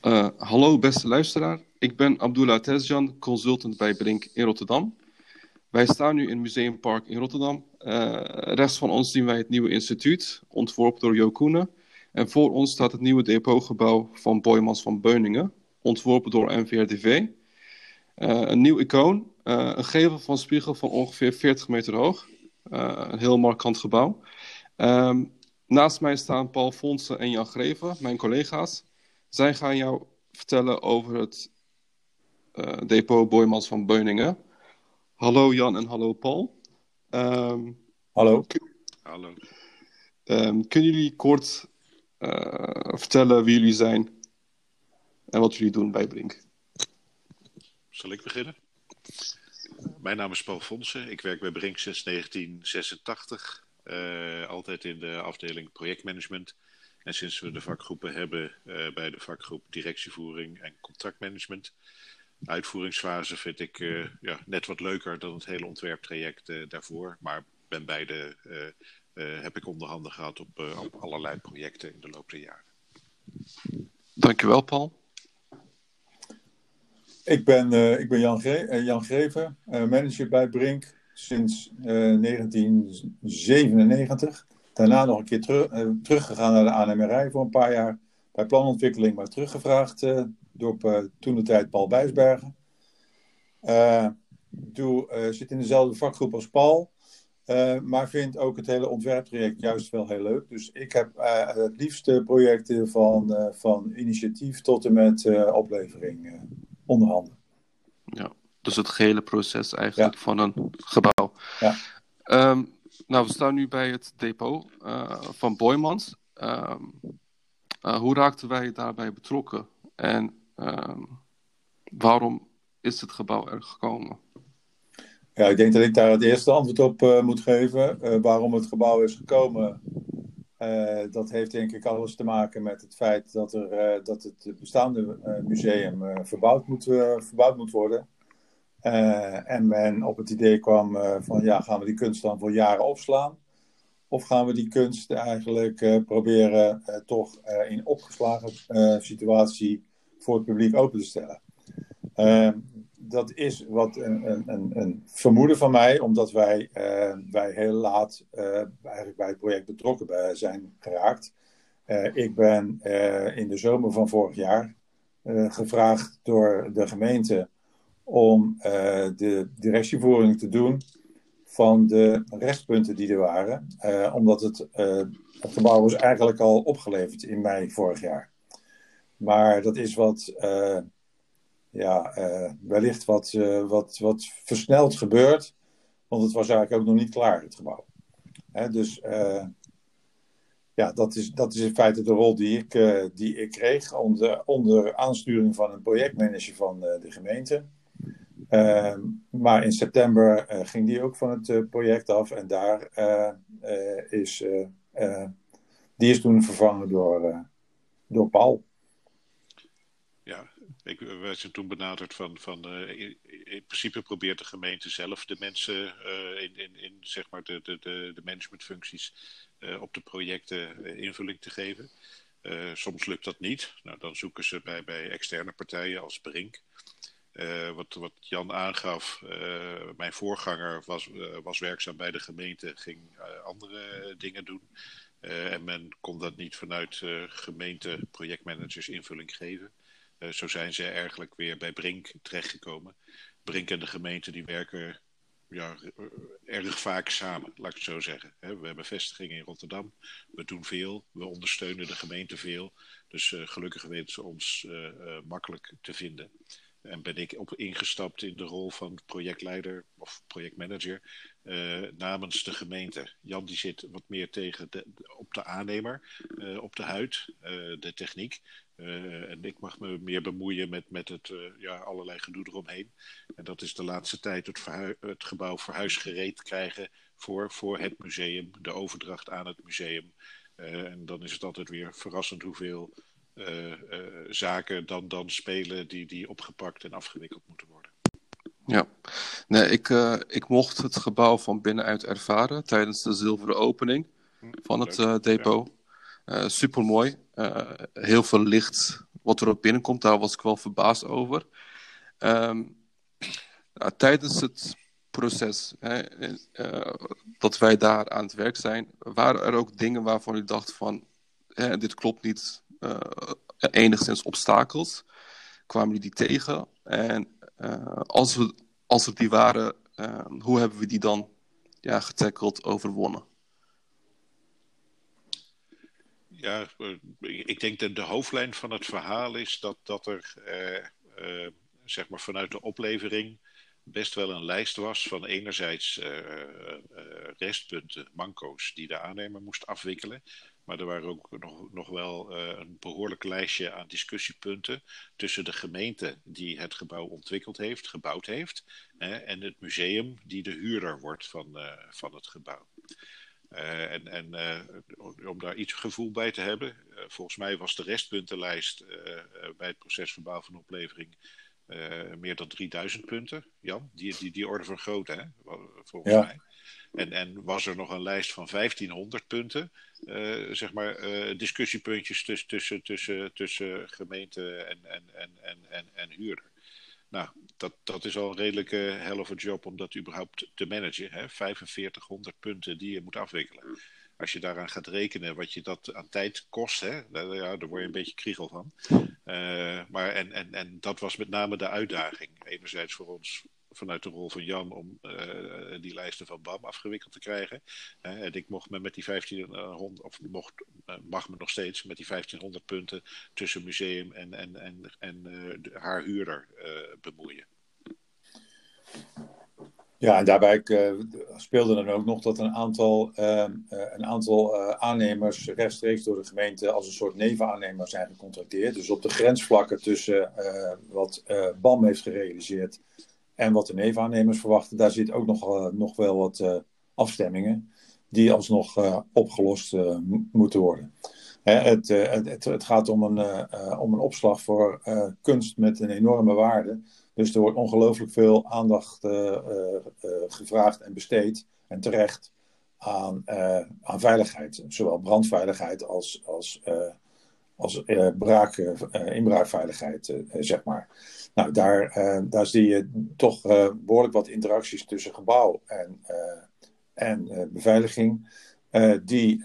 Uh, hallo beste luisteraar, ik ben Abdullah Tezjan, consultant bij Brink in Rotterdam. Wij staan nu in Museumpark in Rotterdam. Uh, rechts van ons zien wij het nieuwe instituut, ontworpen door Jo Koenen. En voor ons staat het nieuwe depotgebouw van Boymans van Beuningen, ontworpen door NVRDV. Uh, een nieuw icoon, een gevel van spiegel van ongeveer 40 meter hoog. een heel markant gebouw. Um, naast mij staan Paul Fonsen en Jan Greven, mijn collega's. Zij gaan jou vertellen over het uh, depot Boymans van Beuningen. Hallo Jan en hallo Paul. Um, hallo. Hallo. Um, kunnen jullie kort uh, vertellen wie jullie zijn en wat jullie doen bij Brink? Zal ik beginnen? Mijn naam is Paul Fonsen. Ik werk bij Brink sinds 1986. Uh, altijd in de afdeling projectmanagement. En sinds we de vakgroepen hebben uh, bij de vakgroep directievoering en contractmanagement. Uitvoeringsfase vind ik uh, ja, net wat leuker dan het hele ontwerptraject uh, daarvoor. Maar ben beide heb ik onderhanden gehad op, op allerlei projecten in de loop der jaren. Dankjewel, Paul. Ik ben, ik ben Jan, Gre Jan Greven, manager bij Brink sinds 1997. Daarna nog een keer terug, uh, teruggegaan naar de ANMRI voor een paar jaar. Bij planontwikkeling, maar teruggevraagd uh, door uh, toen de tijd Paul Bijsbergen. doe, zit in dezelfde vakgroep als Paul. maar vind ook het hele ontwerptraject juist wel heel leuk. Dus ik heb het liefste projecten van, van initiatief tot en met oplevering onderhanden. Ja, dus het gehele proces eigenlijk ja. van een gebouw. Ja. Um, nou, we staan nu bij het depot uh, van Boymans. Um, uh, hoe raakten wij daarbij betrokken? En um, waarom is het gebouw er gekomen? Ja, ik denk dat ik daar het eerste antwoord op uh, moet geven. waarom het gebouw is gekomen, dat heeft denk ik alles te maken met het feit dat, er, dat het bestaande museum verbouwd, moet, verbouwd moet worden. Uh, en men op het idee kwam uh, van ja, gaan we die kunst dan voor jaren opslaan? Of gaan we die kunst eigenlijk uh, proberen toch in opgeslagen situatie voor het publiek open te stellen? Ehm, dat is wat een, een, een, vermoeden van mij, omdat wij, wij heel laat eigenlijk bij het project betrokken zijn geraakt. ik ben in de zomer van vorig jaar gevraagd door de gemeente om uh, de directievoering te doen van de restpunten die er waren. Uh, omdat het, uh, het gebouw was eigenlijk al opgeleverd in mei vorig jaar. Maar dat is wat, ja, wellicht wat, wat, wat versneld gebeurd. Want het was eigenlijk ook nog niet klaar, het gebouw. Hè, dus ja, dat is, dat is in feite de rol die ik, die ik kreeg onder, onder aansturing van een projectmanager van de gemeente. Uh, maar in september uh, ging die ook van het uh, project af en daar uh, is, die is toen vervangen door, door Paul. Ja, ik werd toen benaderd van, van in, in, principe probeert de gemeente zelf de mensen in, in, in zeg maar de, de, de, de managementfuncties op de projecten invulling te geven. soms lukt dat niet. Nou, dan zoeken ze bij, bij externe partijen als Brink. Uh, wat, wat, Jan aangaf, uh, mijn voorganger was, uh, was, werkzaam bij de gemeente, ging andere dingen doen. en men kon dat niet vanuit gemeente projectmanagers invulling geven. zo zijn ze eigenlijk weer bij Brink terechtgekomen. Brink en de gemeente die werken ja, erg vaak samen, laat ik het zo zeggen. We hebben vestigingen in Rotterdam, we doen veel, we ondersteunen de gemeente veel. Dus gelukkig weten ze ons makkelijk te vinden. En ben ik op ingestapt in de rol van projectleider of projectmanager uh, namens de gemeente. Jan die zit wat meer tegen op de aannemer, uh, op de huid, uh, de techniek. en ik mag me meer bemoeien met, met het ja, allerlei gedoe eromheen. En dat is de laatste tijd het, het gebouw verhuisgereed krijgen voor, voor het museum, de overdracht aan het museum. en dan is het altijd weer verrassend hoeveel zaken dan, dan spelen die, die opgepakt en afgewikkeld moeten worden. Ja, nee, ik, uh, ik mocht het gebouw van binnenuit ervaren tijdens de zilveren opening hm, van het depot. Ja. super mooi, heel veel licht wat er ook binnenkomt, daar was ik wel verbaasd over. Ehm, tijdens het proces hè, uh, dat wij daar aan het werk zijn, waren er ook dingen waarvan u dacht van, hè, dit klopt niet, uh, enigszins obstakels? Kwamen jullie die tegen? En uh, als, we, als er die waren, hoe hebben we die dan ja, getackeld, overwonnen? Ja, ik denk dat de hoofdlijn van het verhaal is dat, dat er zeg maar vanuit de oplevering best wel een lijst was van enerzijds restpunten, manco's, die de aannemer moest afwikkelen. Maar er waren ook nog, nog wel uh, een behoorlijk lijstje aan discussiepunten tussen de gemeente die het gebouw ontwikkeld heeft, gebouwd heeft, en het museum die de huurder wordt van, van het gebouw. en en om daar iets gevoel bij te hebben, volgens mij was de restpuntenlijst bij het proces verbouw van oplevering meer dan 3000 punten, Jan. Die, die, die orde van grootte, hè? volgens ja. mij. En, en was er nog een lijst van 1500 punten, uh, zeg maar, uh, discussiepuntjes tussen, tussen, tussen, tussen gemeente en, en, en, en, en, en huurder. Nou, dat, dat is al een redelijke hell of a job om dat überhaupt te managen. Hè? 4500 punten die je moet afwikkelen als je daaraan gaat rekenen wat je dat aan tijd kost, hè, ja, daar word je een beetje kriegel van. Uh, maar en, en, en dat was met name de uitdaging. Enerzijds voor ons vanuit de rol van Jan om uh, die lijsten van BAM afgewikkeld te krijgen. En ik mocht me met die 1500, of mocht, mag me nog steeds met die 1500 punten tussen museum en, en, en, en de, haar huurder bemoeien. Ja, en daarbij speelde dan ook nog dat een aantal, uh, een aantal aannemers rechtstreeks door de gemeente als een soort nevenaannemer zijn gecontracteerd. Dus op de grensvlakken tussen wat BAM heeft gerealiseerd en wat de nevenaannemers verwachten, daar zit ook nog, nog wel wat afstemmingen die alsnog opgelost moeten worden. Hè, het, het, het, gaat om een, om een opslag voor kunst met een enorme waarde dus er wordt ongelooflijk veel aandacht gevraagd en besteed, en terecht, aan, aan veiligheid. Zowel brandveiligheid als, als, als braak, inbraakveiligheid, zeg maar. Nou, daar, daar zie je toch behoorlijk wat interacties tussen gebouw en, en beveiliging, die,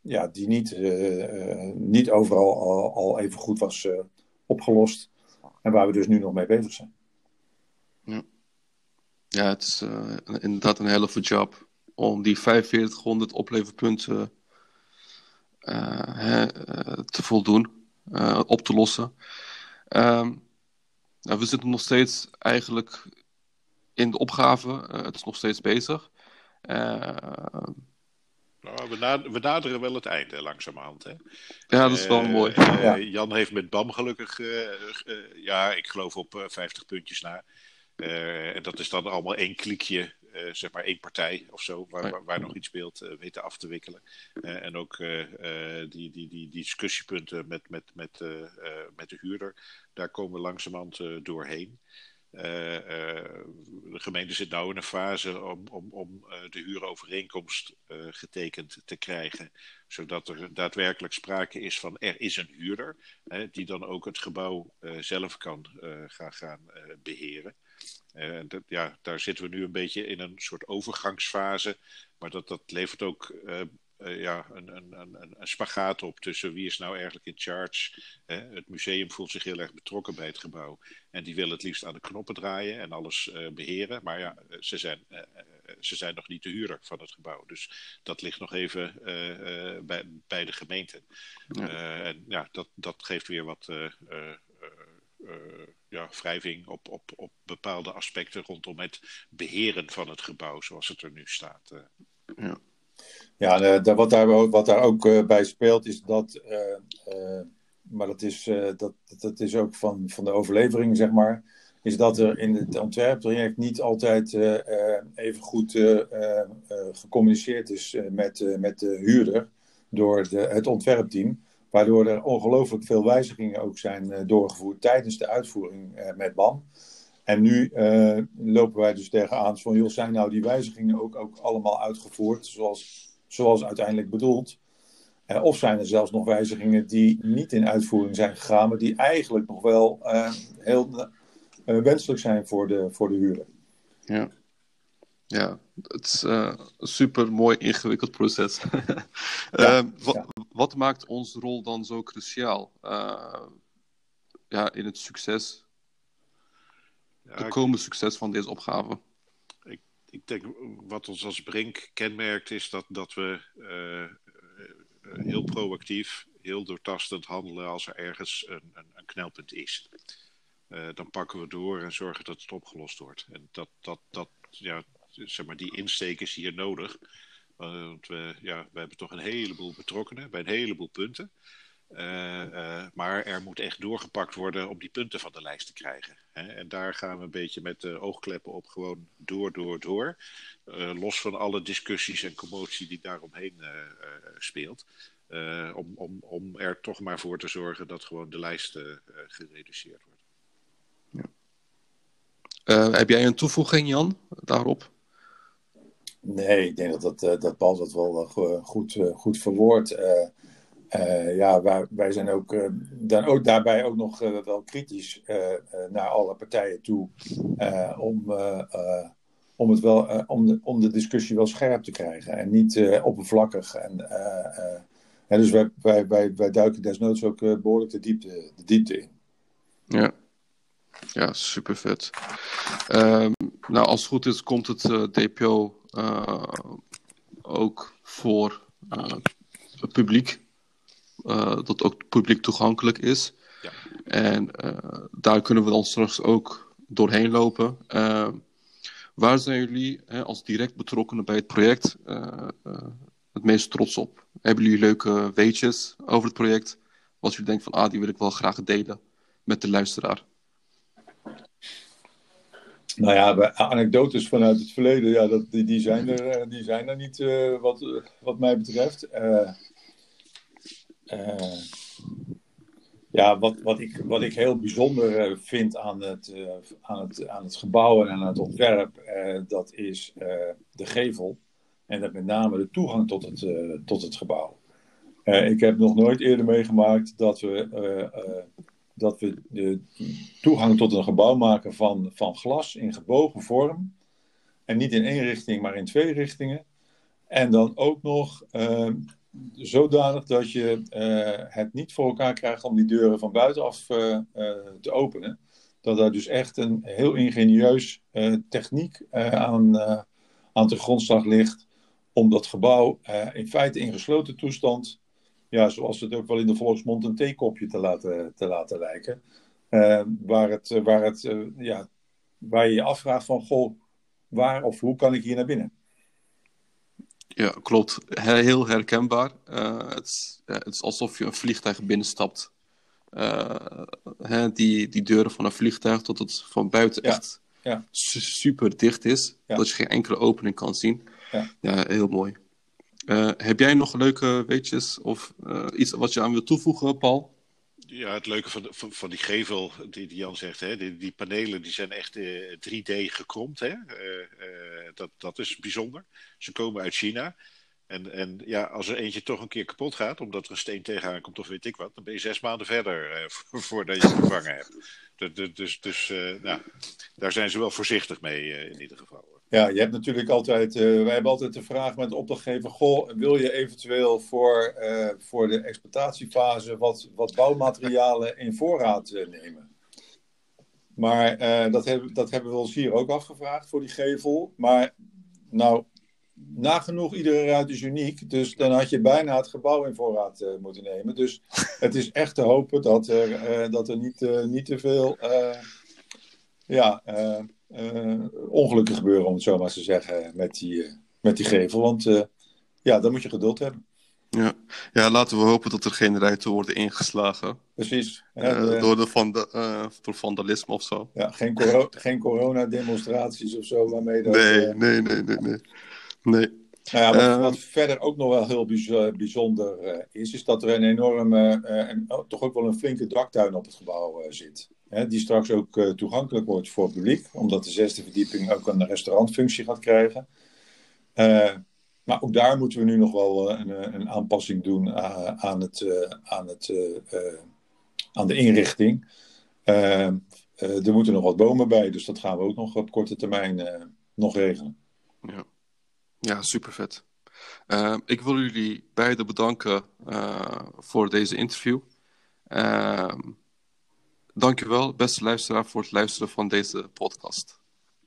ja, die niet, niet overal al, even goed was opgelost. En waar we dus nu nog mee bezig zijn. Ja, ja het is inderdaad een hele job om die 4500 opleverpunten te voldoen, op te lossen. Um, nou, we zitten nog steeds eigenlijk in de opgave. het is nog steeds bezig. Nou, we, naderen wel het einde langzamerhand. Hè? Ja, dat is wel uh, mooi. Uh, Jan heeft met BAM gelukkig, uh, ja, ik geloof op 50 puntjes na. en dat is dan allemaal één klikje, zeg maar één partij of zo, waar, waar, waar nog iets speelt, weten af te wikkelen. en ook die, die, die, die discussiepunten met, met, met, met de huurder, daar komen we langzamerhand doorheen. Uh, uh, de gemeente zit nu in een fase om, om, om uh, de huurovereenkomst getekend te krijgen. Zodat er daadwerkelijk sprake is van er is een huurder. Hè, die dan ook het gebouw zelf kan gaan, gaan beheren. Dat, ja, daar zitten we nu een beetje in een soort overgangsfase. Maar dat, dat levert ook uh, ja, een, een, een, een, spagaat op tussen wie is nou eigenlijk in charge. Hè? Het museum voelt zich heel erg betrokken bij het gebouw. En die wil het liefst aan de knoppen draaien en alles uh, beheren. Maar ja, eh, ze zijn, uh, ze zijn nog niet de huurder van het gebouw. Dus dat ligt nog even bij, bij de gemeente. Ja. en ja, dat, dat geeft weer wat ja, wrijving op, op, op bepaalde aspecten rondom het beheren van het gebouw zoals het er nu staat. Ja. Ja, uh, wat, daar, wat daar ook bij speelt is dat, maar dat is, dat, dat is ook van, van de overlevering, zeg maar, is dat er in het ontwerptraject niet altijd even goed gecommuniceerd is met, met de huurder door de, het ontwerpteam. Waardoor er ongelooflijk veel wijzigingen ook zijn doorgevoerd tijdens de uitvoering met BAM. En nu uh, lopen wij dus tegenaan van, joh, zijn nou die wijzigingen ook, ook allemaal uitgevoerd zoals, zoals uiteindelijk bedoeld? of zijn er zelfs nog wijzigingen die niet in uitvoering zijn gegaan, maar die eigenlijk nog wel heel wenselijk zijn voor de, voor de huurder? Ja. Ja, het is een super mooi ingewikkeld proces. wat, wat, maakt onze rol dan zo cruciaal ja, in het succes, ja, de komende succes van deze opgave? ik denk wat ons als Brink kenmerkt is dat, dat we heel proactief, heel doortastend handelen als er ergens een, een, een knelpunt is. Dan pakken we door en zorgen dat het opgelost wordt. En dat, dat, dat, ja, zeg maar, die insteek is hier nodig. Want we, ja, we hebben toch een heleboel betrokkenen bij een heleboel punten. Uh, uh, maar er moet echt doorgepakt worden om die punten van de lijst te krijgen. Hè? En daar gaan we een beetje met de oogkleppen op gewoon door, door, door. Los van alle discussies en commotie die daaromheen speelt. om, om, om er toch maar voor te zorgen dat gewoon de lijst gereduceerd wordt. Ja. heb jij een toevoeging, Jan, daarop? Nee, ik denk dat, dat, dat Paul dat wel goed, goed verwoordt. Uh, ja, wij, wij zijn ook, dan ook daarbij ook nog wel kritisch naar alle partijen toe. om, om, het wel, om, de, om de discussie wel scherp te krijgen en niet oppervlakkig. En, dus wij, wij, wij, wij duiken desnoods ook behoorlijk de diepte, de diepte in. Ja, ja super vet. Um, nou, als het goed is, komt het DPO ook voor het publiek uh, dat ook publiek toegankelijk is. Ja. En daar kunnen we dan straks ook doorheen lopen. Waar zijn jullie hè, als direct betrokkenen bij het project het meest trots op? Hebben jullie leuke weetjes over het project? Wat jullie denken van, ah, die wil ik wel graag delen met de luisteraar? Nou ja, anekdotes vanuit het verleden, ja, dat, die, die, zijn, er, die zijn er niet wat, wat mij betreft. Ja, wat, wat, ik, wat ik heel bijzonder eh, vind aan het, aan het, aan het gebouw en aan het ontwerp, dat is de gevel. En dat met name de toegang tot het, tot het gebouw. ik heb nog nooit eerder meegemaakt dat we, dat we de toegang tot een gebouw maken van, van glas in gebogen vorm. En niet in één richting, maar in twee richtingen. En dan ook nog zodanig dat je uh, het niet voor elkaar krijgt om die deuren van buitenaf uh, uh, te openen. Dat daar dus echt een heel ingenieus techniek aan, aan de grondslag ligt om dat gebouw in feite in gesloten toestand, ja, zoals het ook wel in de volksmond een theekopje te laten, te laten lijken. waar, het, waar, het, ja, waar je je afvraagt van, goh, waar of hoe kan ik hier naar binnen? Ja, klopt. Heel herkenbaar. Uh, het, het, is, alsof je een vliegtuig binnenstapt. Hè, die, die deuren van een vliegtuig, tot het van buiten echt ja. super dicht is. Dat je geen enkele opening kan zien. Ja, ja heel mooi. Uh, heb jij nog leuke weetjes of iets wat je aan wilt toevoegen, Paul? Ja, het leuke van, van, die gevel, die, die, Jan zegt, hè, die, die panelen die zijn echt 3D gekromd. Hè? dat, dat is bijzonder. Ze komen uit China. En, en ja, als er eentje toch een keer kapot gaat, omdat er een steen tegenaan komt of weet ik wat, dan ben je zes maanden verder eh, voordat je het vervangen hebt. Dus, dus, dus nou, daar zijn ze wel voorzichtig mee in ieder geval. Ja, je hebt natuurlijk altijd, uh, wij hebben altijd de vraag met de opdrachtgever, goh, wil je eventueel voor, voor de exploitatiefase wat, wat bouwmaterialen in voorraad nemen? Maar dat, hebben, dat hebben we ons hier ook afgevraagd voor die gevel. Maar nou, nagenoeg iedere ruit is uniek. Dus dan had je bijna het gebouw in voorraad moeten nemen. Dus het is echt te hopen dat er, dat er niet, niet te veel ja, ongelukken gebeuren, om het zo maar te zeggen, met die, met die gevel. Want ja, dan moet je geduld hebben. Ja. ja, laten we hopen dat er geen ruiten worden ingeslagen. Precies. de... door, de door vandalisme of zo. Ja, geen, coro geen coronademonstraties of zo waarmee dat... Nee, nee, nee, nee, nee. Nee. Nou ja, wat, uh, wat, verder ook nog wel heel bijzonder uh, is, is dat er een enorme, uh, en oh, toch ook wel een flinke daktuin op het gebouw zit. Hè, die straks ook toegankelijk wordt voor het publiek, omdat de zesde verdieping ook een restaurantfunctie gaat krijgen. maar ook daar moeten we nu nog wel een, een aanpassing doen aan, het, aan, het, aan de inrichting. er moeten nog wat bomen bij, dus dat gaan we ook nog op korte termijn nog regelen. Ja, ja super vet. Ik wil jullie beiden bedanken voor deze interview. Uh, dankjewel, beste luisteraar, voor het luisteren van deze podcast.